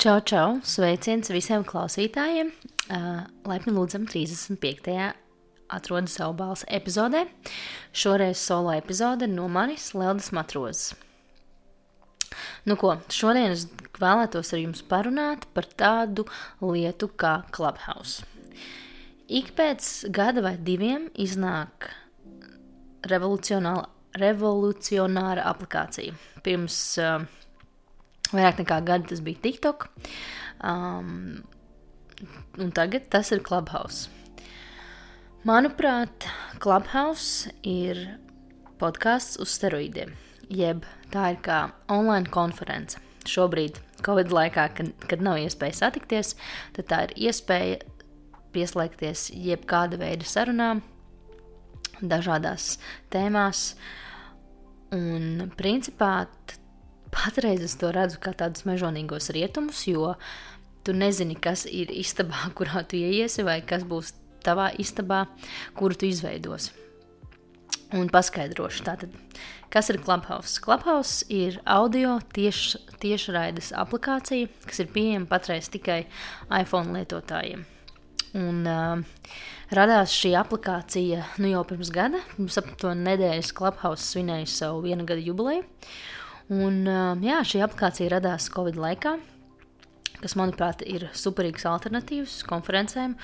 Čau, čau! Sveiciens visiem klausītājiem! Uh, Laipni lūdzam 35. atrodas savu balsu epizodē. Šoreiz solo epizode no manis Leldas Matrozes. Nu ko, šodien es vēlētos ar jums parunāt par tādu lietu kā Clubhouse. Ik pēc gada vai diviem iznāk revolucionāra, revolucionāra aplikācija. Pirms uh, Vairāk nekā gadu tas bija TikTok, um, un tagad tas ir Clubhouse. Manuprāt, Clubhouse ir podkāsts uz steroīdiem, jeb tā ir kā online konference. Šobrīd, Covid laikā, kad, kad nav iespēja satikties, tad tā ir iespēja pieslēgties jebkāda veida sarunām, dažādās tēmās. Un principā Patreiz es to redzu kā tādus mežonīgos rietumus, jo tu nezini, kas ir istabā, kurā tu ieiesi, vai kas būs tavā istabā, kuru tu izveidosi. Un paskaidrošu, tātad, kas ir Clubhouse. Clubhouse ir audio tieši, tiešraides aplikācija, kas ir pieejama patreiz tikai iPhone lietotājiem. Un, uh, radās šī aplikācija nu, jau pirms gada, pirms aptuveni nedēļas Clubhouse svinēja savu viena gada jubileju. Un, jā, šī aplikācija radās Covid laikā, kas, manuprāt, ir superīgs alternatīvs konferencēm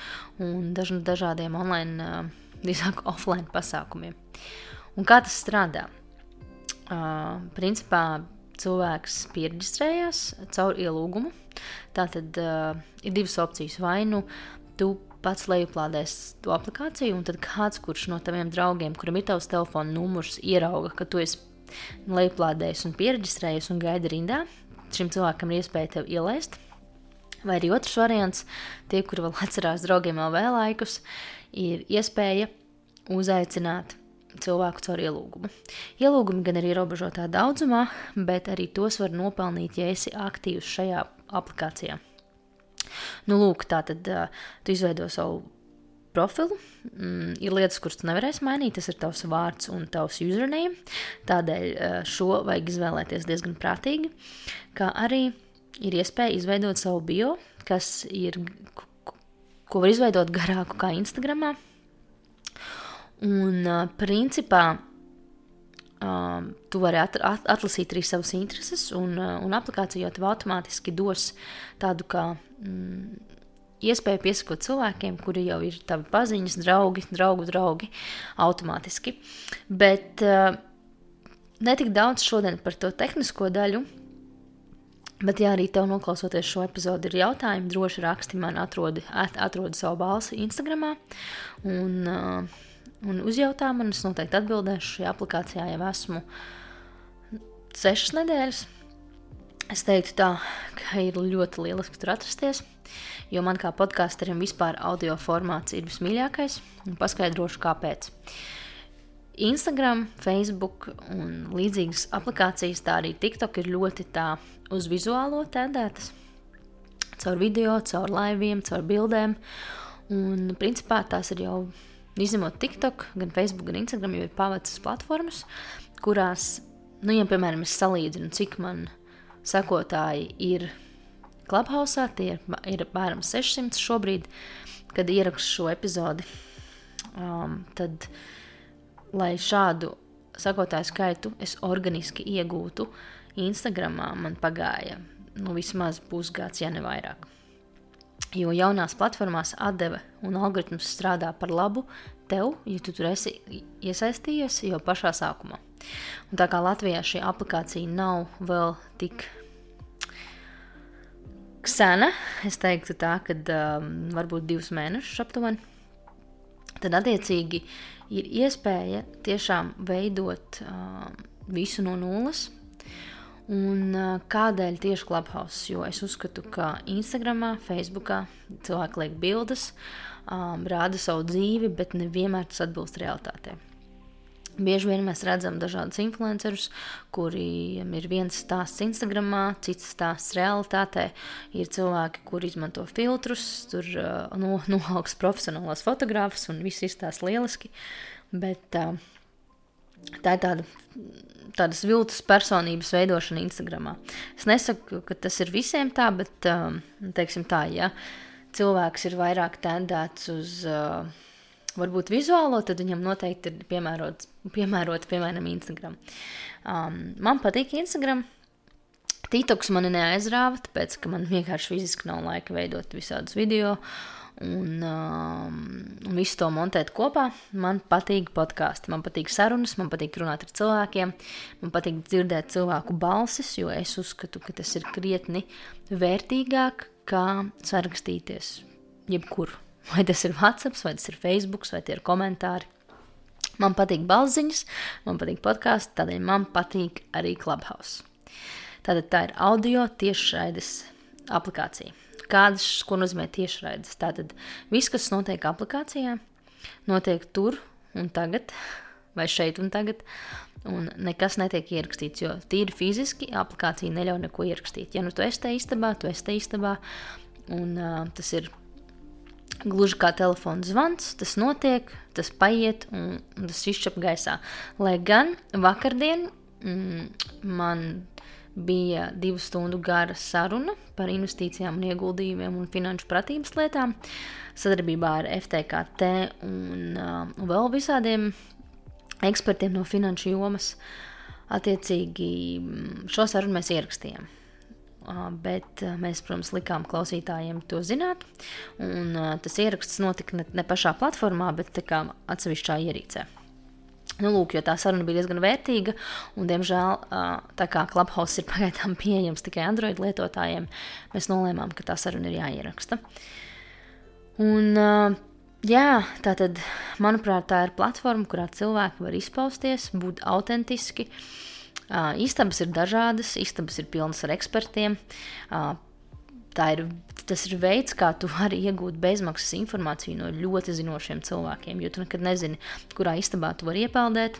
un daž dažādiem online, drīzāk offline pasākumiem. Un kā tas strādā? Uh, principā cilvēks pierģistrējās caur ielūgumu. Tātad uh, ir divas opcijas. Vai nu tu pats lejuplādēs to aplikāciju, un tad kāds, kurš no taviem draugiem, kuram ir tavs telefona numurs, ierauga, ka tu esi lejuplādējis un pierģistrējis un gaida rindā. Šim cilvēkam ir iespēja tevi ielaist. Vai arī otrs variants, tie, kuri vēl atcerās draugiem LV laikus, ir iespēja uzaicināt cilvēku caur ielūgumu. Ielūgumi gan ir ierobežotā daudzumā, bet arī tos var nopelnīt, ja esi aktīvs šajā aplikācijā. Nu, lūk, tā tad uh, tu izveido savu profilu. Mm, ir lietas, kuras tu nevarēsi mainīt, tas ir tavs vārds un tavs username. Tādēļ eh, šo vajag izvēlēties diezgan prātīgi. Kā arī ir iespēja izveidot savu bio, kas ir, ko var izveidot garāku kā Instagram. Un uh, principā um, tu vari at, at, atlasīt arī savas intereses, un, uh, un aplikācija jau tev automātiski dos tādu kā mm, iespēju piesakot cilvēkiem, kuri jau ir tavi paziņas, draugi, draugu draugi, automātiski. Bet uh, netik daudz šodien par to tehnisko daļu. Bet, ja arī tev noklausoties šo epizodi, ir jautājumi, droši raksti man, atrodi, at, atrodi savu balsi Instagram un, uh, un uzjautā man. Es noteikti atbildēšu. Šajā aplikācijā jau esmu sešas nedēļas. Es teiktu, tā, ka ir ļoti lieliski tur atrasties jo man kā podkāsterim vispār audio formāts ir vismīļākais, un paskaidrošu, kāpēc. Instagram, Facebook un līdzīgas aplikācijas, tā arī TikTok ir ļoti tā uz vizuālo tendētas. Caur video, caur laiviem, caur bildēm. Un principā tās ir jau, izņemot TikTok, gan Facebook, gan Instagram, jau ir pavacas platformas, kurās, nu, ja piemēram es salīdzinu, cik man sekotāji ir Clubhouse. Tie ir, apmēram 600 šobrīd, kad ierakstu šo epizodi. Um, tad, lai šādu sakotāju skaitu es organiski iegūtu, Instagramā man pagāja nu, vismaz pusgads, ja ne vairāk. Jo jaunās platformās atdeve un algoritms strādā par labu tev, ja tu tur esi iesaistījies jau pašā sākumā. Un tā kā Latvijā šī aplikācija nav vēl tik sena. Es teiktu, tā, ka um, varbūt divus mēnešus aptuveni. Tad, attiecīgi, ir iespēja tiešām veidot uh, visu no nulles. Un uh, kādēļ tieši Clubhouse? Jo es uzskatu, ka Instagram, Facebook cilvēki liek bildes, um, rāda savu dzīvi, bet nevienmēr tas atbilst realitātei. Bieži vien mēs redzam dažādus influencerus, kuriem ir viens stāsts Instagram, cits stāsts realitātē. Ir cilvēki, kuri izmanto filtrus, tur uh, no, noaugs profesionālās fotogrāfus un viss izstāsta lieliski. Bet uh, tā ir tāda. Tādas viltus personības veidošana Instagram. Es nesaku, ka tas ir visiem tā, bet, um, teiksim tā, ja cilvēks ir vairāk tendēts uz uh, varbūt vizuālo, tad viņam noteikti ir piemērots, piemērota, piemēram, Instagram. Um, man patīk Instagram. TikToks mani neaizrāva, tāpēc, ka man vienkārši fiziski nav laika veidot visādus video. Un, um, visu to montēt kopā. Man patīk podkāsti, man patīk sarunas, man patīk runāt ar cilvēkiem, man patīk dzirdēt cilvēku balsis, jo es uzskatu, ka tas ir krietni vērtīgāk kā sarakstīties jebkur. Vai tas ir WhatsApp, vai tas ir Facebook, vai tie ir komentāri. Man patīk balziņas, man patīk podkāsts, tādēļ man patīk arī Clubhouse. Tātad tā ir audio tiešraides aplikācija kādas, ko nozīmē tiešraides. Tātad viss, kas notiek aplikācijā, notiek tur un tagad, vai šeit un tagad, un nekas netiek ierakstīts, jo tīri fiziski aplikācija neļauj neko ierakstīt. Ja nu tu esi te istabā, tu esi te istabā, un uh, tas ir gluži kā telefona zvans, tas notiek, tas paiet un, un tas izšķap gaisā. Lai gan vakardien mm, man bija divu stundu gara saruna par investīcijām un ieguldījumiem un finanšu pratības lietām sadarbībā ar FTKT un uh, vēl visādiem ekspertiem no finanšu jomas. Attiecīgi mm, šo sarunu mēs ierakstījām. Uh, bet uh, mēs, protams, likām klausītājiem to zināt. Un, uh, tas ieraksts notika ne, ne pašā platformā, bet atsevišķā ierīcē. Nu, lūk, jo tā saruna bija diezgan vērtīga, un, diemžēl, tā kā Clubhouse ir pagaidām pieejams tikai Android lietotājiem, mēs nolēmām, ka tā saruna ir jāieraksta. Un, jā, tā tad, manuprāt, tā ir platforma, kurā cilvēki var izpausties, būt autentiski. Istabas ir dažādas, istabas ir pilnas ar ekspertiem. Tā ir tas ir veids, kā tu vari iegūt bezmaksas informāciju no ļoti zinošiem cilvēkiem, jo tu nekad nezini, kurā istabā tu vari iepeldēt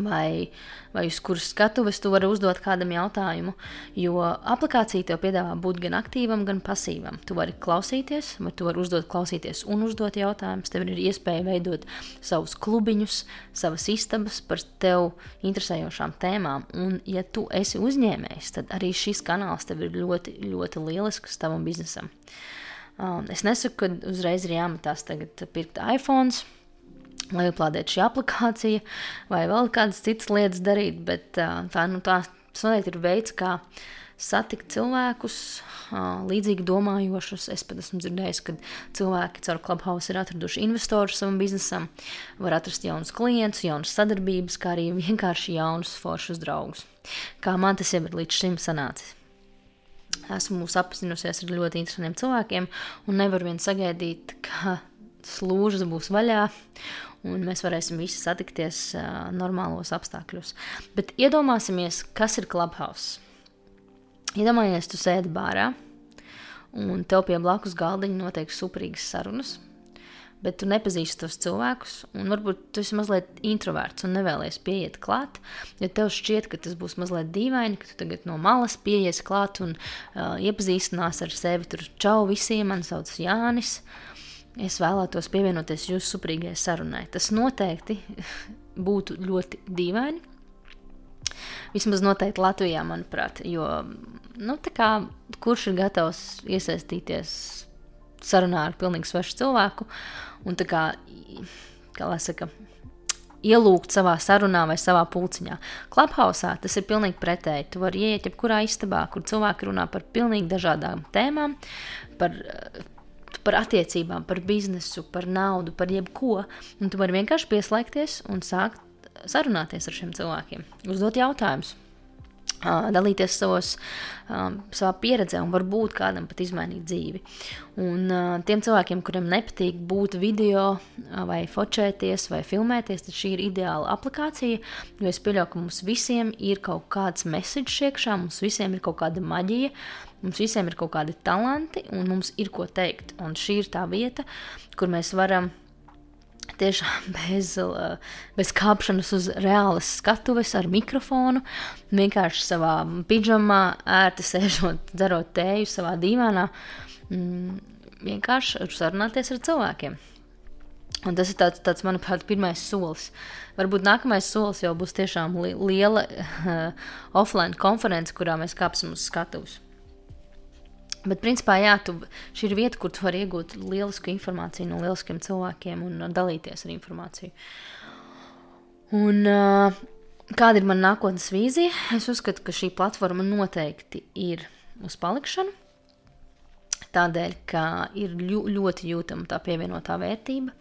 vai, vai uz kuras skatuves tu vari uzdot kādam jautājumu. Jo aplikācija tev piedāvā būt gan aktīvam, gan pasīvam. Tu vari klausīties, vai tu vari uzdot, klausīties un uzdot jautājumus. Tev ir iespēja veidot savus klubiņus, savas istabas par tev interesējošām tēmām. Un, ja tu esi uzņēmējs, tad arī šis kanāls tev ir ļoti, ļoti lielisks tavam biznesam. Um, es nesaku, ka uzreiz ir jāmetās pirkt iPhone lai uplādētu šī aplikācija, vai vēl kādas citas lietas darīt, bet tā, nu, tā noteikti ir veids, kā satikt cilvēkus, līdzīgi domājošus. Es pat esmu dzirdējis, ka cilvēki caur Clubhouse ir atraduši investorus savam biznesam, var atrast jaunus klientus, jaunas sadarbības, kā arī vienkārši jaunus foršus draugus. Kā man tas jau ir līdz šim sanācis. Esmu sapazinusies ar ļoti interesantiem cilvēkiem un nevaru vien sagaidīt, ka slūžas būs vaļā un mēs varēsim visi satikties uh, normālos apstākļos. Bet iedomāsimies, kas ir Clubhouse. Iedomājieties, tu sēdi bārā, un tev pie blakus galdiņa notiek superīgas sarunas, bet tu nepazīsti tos cilvēkus, un varbūt tu esi mazliet introverts un nevēlies pieiet klāt, jo tev šķiet, ka tas būs mazliet dīvaini, ka tu tagad no malas pieies klāt un uh, iepazīstinās ar sevi. Tur čau visiem, man sauc Jānis. Uh, es vēlētos pievienoties jūsu suprīgai sarunai. Tas noteikti būtu ļoti dīvaini. Vismaz noteikti Latvijā, manuprāt, jo nu, kā, kurš ir gatavs iesaistīties sarunā ar pilnīgi svešu cilvēku un kā, kā lai saka, ielūgt savā sarunā vai savā pulciņā. Clubhouse tas ir pilnīgi pretēji. Tu vari ieiet jebkurā istabā, kur cilvēki runā par pilnīgi dažādām tēmām, par par attiecībām, par biznesu, par naudu, par jebko. Un tu vari vienkārši pieslēgties un sākt sarunāties ar šiem cilvēkiem, uzdot jautājumus. Dalīties savos, savā pieredzē, un varbūt kādam pat izmainīt dzīvi. Un tiem cilvēkiem, kuriem nepatīk būt video, vai focēties, vai filmēties, tad šī ir ideāla aplikācija. Jo es pieļauju, ka mums visiem ir kaut kāds message iekšā, mums visiem ir kaut kāda maģija, Mums visiem ir kaut kādi talanti, un mums ir ko teikt. Un šī ir tā vieta, kur mēs varam tiešām bez, bez kāpšanas uz reālas skatuves ar mikrofonu, vienkārši savā pidžamā, ērti sēžot, dzerot tēju savā dīvānā, mm, vienkārši sarunāties ar cilvēkiem. Un tas ir tāds, tāds, manuprāt, pirmais solis. Varbūt nākamais solis jau būs tiešām li liela uh, offline konference, kurā mēs kāpsim uz skatuves. Bet, principā, jā, tu, šī ir vieta, kur tu vari iegūt lielisku informāciju no lieliskiem cilvēkiem un dalīties ar informāciju. Un, kāda ir mana nākotnes vīzija? Es uzskatu, ka šī platforma noteikti ir uz palikšanu. Tādēļ, ka ir ļoti jūtama tā pievienotā vērtība.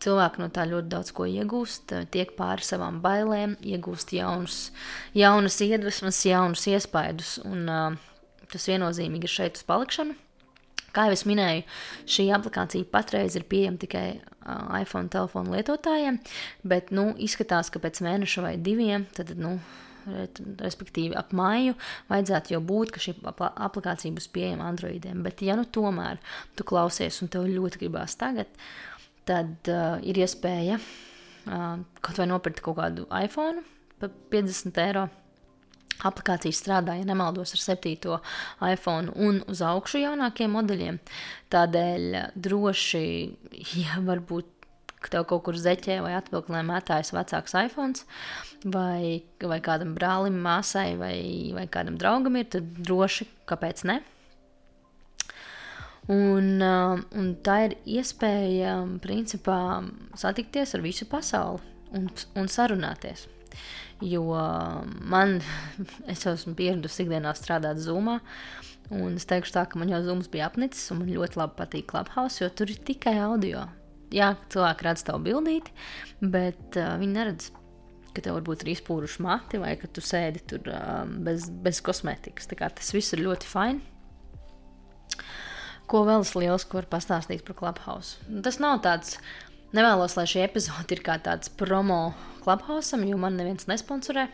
Cilvēki no tā ļoti daudz ko iegūst, tiek pāri savām bailēm, iegūst jaunus, jaunas iedvesmas, jaunus iespaidus. Un, uh, tas viennozīmīgi ir šeit uz palikšanu. Kā jau es minēju, šī aplikācija patreiz ir pieejama tikai uh, iPhone telefonu lietotājiem, bet nu, izskatās, ka pēc mēneša vai diviem tad, nu, respektīvi ap māju, vajadzētu jau būt, ka šī aplikācija būs pieejama Androidiem. Bet, ja nu tomēr tu klausies un tev ļoti gribās tagad, tad uh, ir iespēja uh, kaut vai nopirkt kaut kādu iPhone par 50 eiro. Aplikācija strādā, ja nemaldos, ar 7. iPhone un uz augšu jaunākiem modeļiem. Tādēļ droši, ja varbūt ka tev kaut kur zeķē vai atvilklē mētājas vecāks iPhone, vai, vai kādam brālim, māsai vai, vai kādam draugam ir, tad droši, kāpēc ne? Un, uh, un tā ir iespēja, principā, satikties ar visu pasauli un, un sarunāties. Jo man, es esmu pieradusi ikdienā strādāt Zoomā, un es teikšu tā, ka man jau Zooms bija apnicis, un man ļoti labi patīk Clubhouse, jo tur ir tikai audio jā, cilvēki redz tavu bildīti, bet uh, viņi neredz, ka tev varbūt ir izpūruši mati vai ka tu sēdi tur um, bez, bez kosmētikas. Tas viss ir ļoti fini. Ko vēl es liels varu pastāstīt par Clubhouse? Tas nav tāds, nevēlos, lai šī epizode ir kā tāds promo Clubhouse, jo man neviens nesponsorē.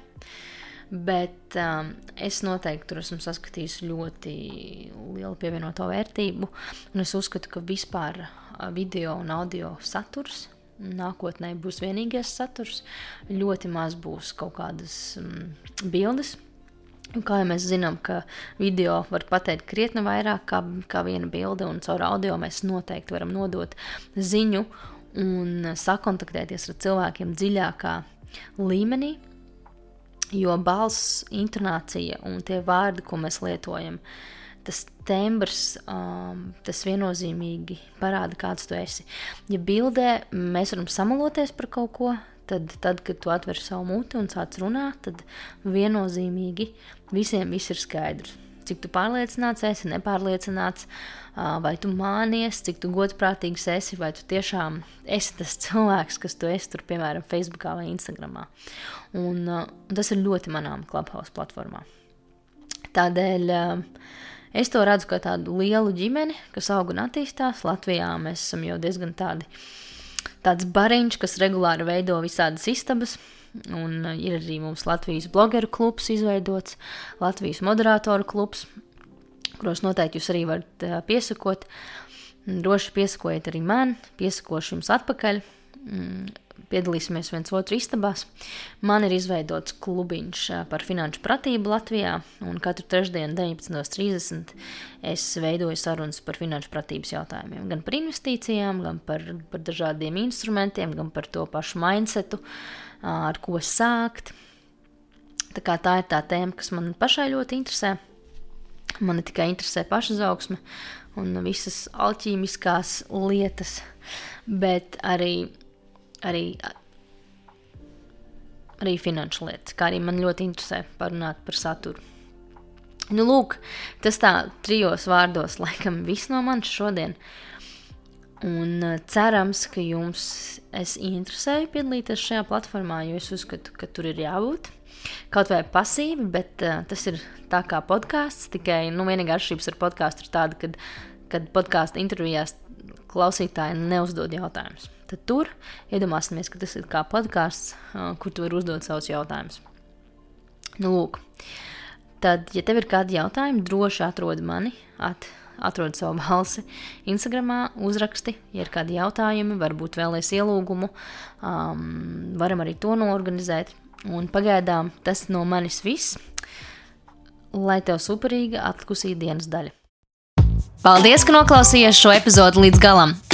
Bet um, es noteikti tur esmu saskatījis ļoti lielu pievienoto vērtību. Es uzskatu, ka vispār video un audio saturs. Nākotnē būs vienīgais saturs, ļoti maz būs kaut kādas mm, bildes. Kā jau mēs zinām, ka video var pateikt krietni vairāk kā, kā viena bilde, un caur audio mēs noteikti varam nodot ziņu un sakontaktēties ar cilvēkiem dziļākā līmenī. Jo balss, intonācija un tie vārdi, ko mēs lietojam, tas tembrs, um, tas viennozīmīgi parāda, kāds tu esi. Ja bildē mēs varam samaloties par kaut ko, tad, tad kad tu atver savu muti un sāc runāt, tad viennozīmīgi visiem viss ir skaidrs. Cik tu pārliecināts esi, nepārliecināts, uh, vai tu mānies, cik tu godprātīgs esi, vai tu tiešām esi tas cilvēks, kas tu esi tur, piemēram, Facebook vai Instagram. Un, uh, tas ir ļoti manām Clubhouse platformā. Tādēļ uh, Es to redzu kā tādu lielu ģimeni, kas aug un attīstās. Latvijā mēs esam jau diezgan tādi, tāds bariņš, kas regulāri veido visādas istabas. Un uh, ir arī mums Latvijas blogeru klubs izveidots, Latvijas moderatoru klubs, kuros noteikti jūs arī varat uh, piesakot. Droši piesakojiet arī man, piesakošu jums atpakaļ. Piedalīsimies viens otru istabās. Man ir izveidots klubiņš par finanšu pratību Latvijā, un katru trešdienu, 19.30. es veidoju sarunas par finanšu pratības jautājumiem. Gan par investīcijām, gan par, par dažādiem instrumentiem, gan par to pašu mindsetu, ar ko sākt. Tā, tā ir tā tēma, kas man pašai ļoti interesē. Man tikai interesē pašizaugsme un visas alķīmiskās lietas, bet arī arī, arī finanšu lietas, kā arī man ļoti interesē parunāt par saturu. Nu, lūk, tas tā trijos vārdos, laikam, viss no manis šodien. Un uh, cerams, ka jums es interesēju piedalīties šajā platformā, jo es uzskatu, ka tur ir jābūt. Kaut vai pasīvi, bet uh, tas ir tā kā podkāsts. Tikai nu, vienīgā atšķirība ar podkāstu ir tāda, ka, kad podkāstu intervijās klausītāji neuzdod jautājumus. Tad tur iedomāsimies, ka tas ir kā podkāsts, kur tu vari uzdot savus jautājumus. Nu, lūk, tad, ja tev ir kādi jautājumi, droši atrodi mani, at, atrodi savu balsi Instagram, uzraksti, ja ir kādi jautājumi, varbūt vēlēs ielūgumu, um, varam arī to norganizēt. Un pagaidām tas no manis viss. Lai tev superīga atlikusī dienas daļa. Paldies, ka noklausījāties šo epizodu līdz galam!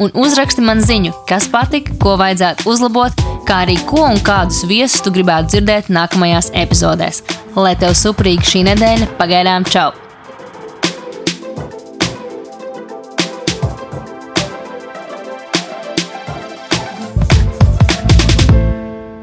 un uzraksti man ziņu, kas patika, ko vajadzētu uzlabot, kā arī ko un kādus viesus tu gribētu dzirdēt nākamajās epizodēs. Lai tev suprīga šī nedēļa, pagaidām čau!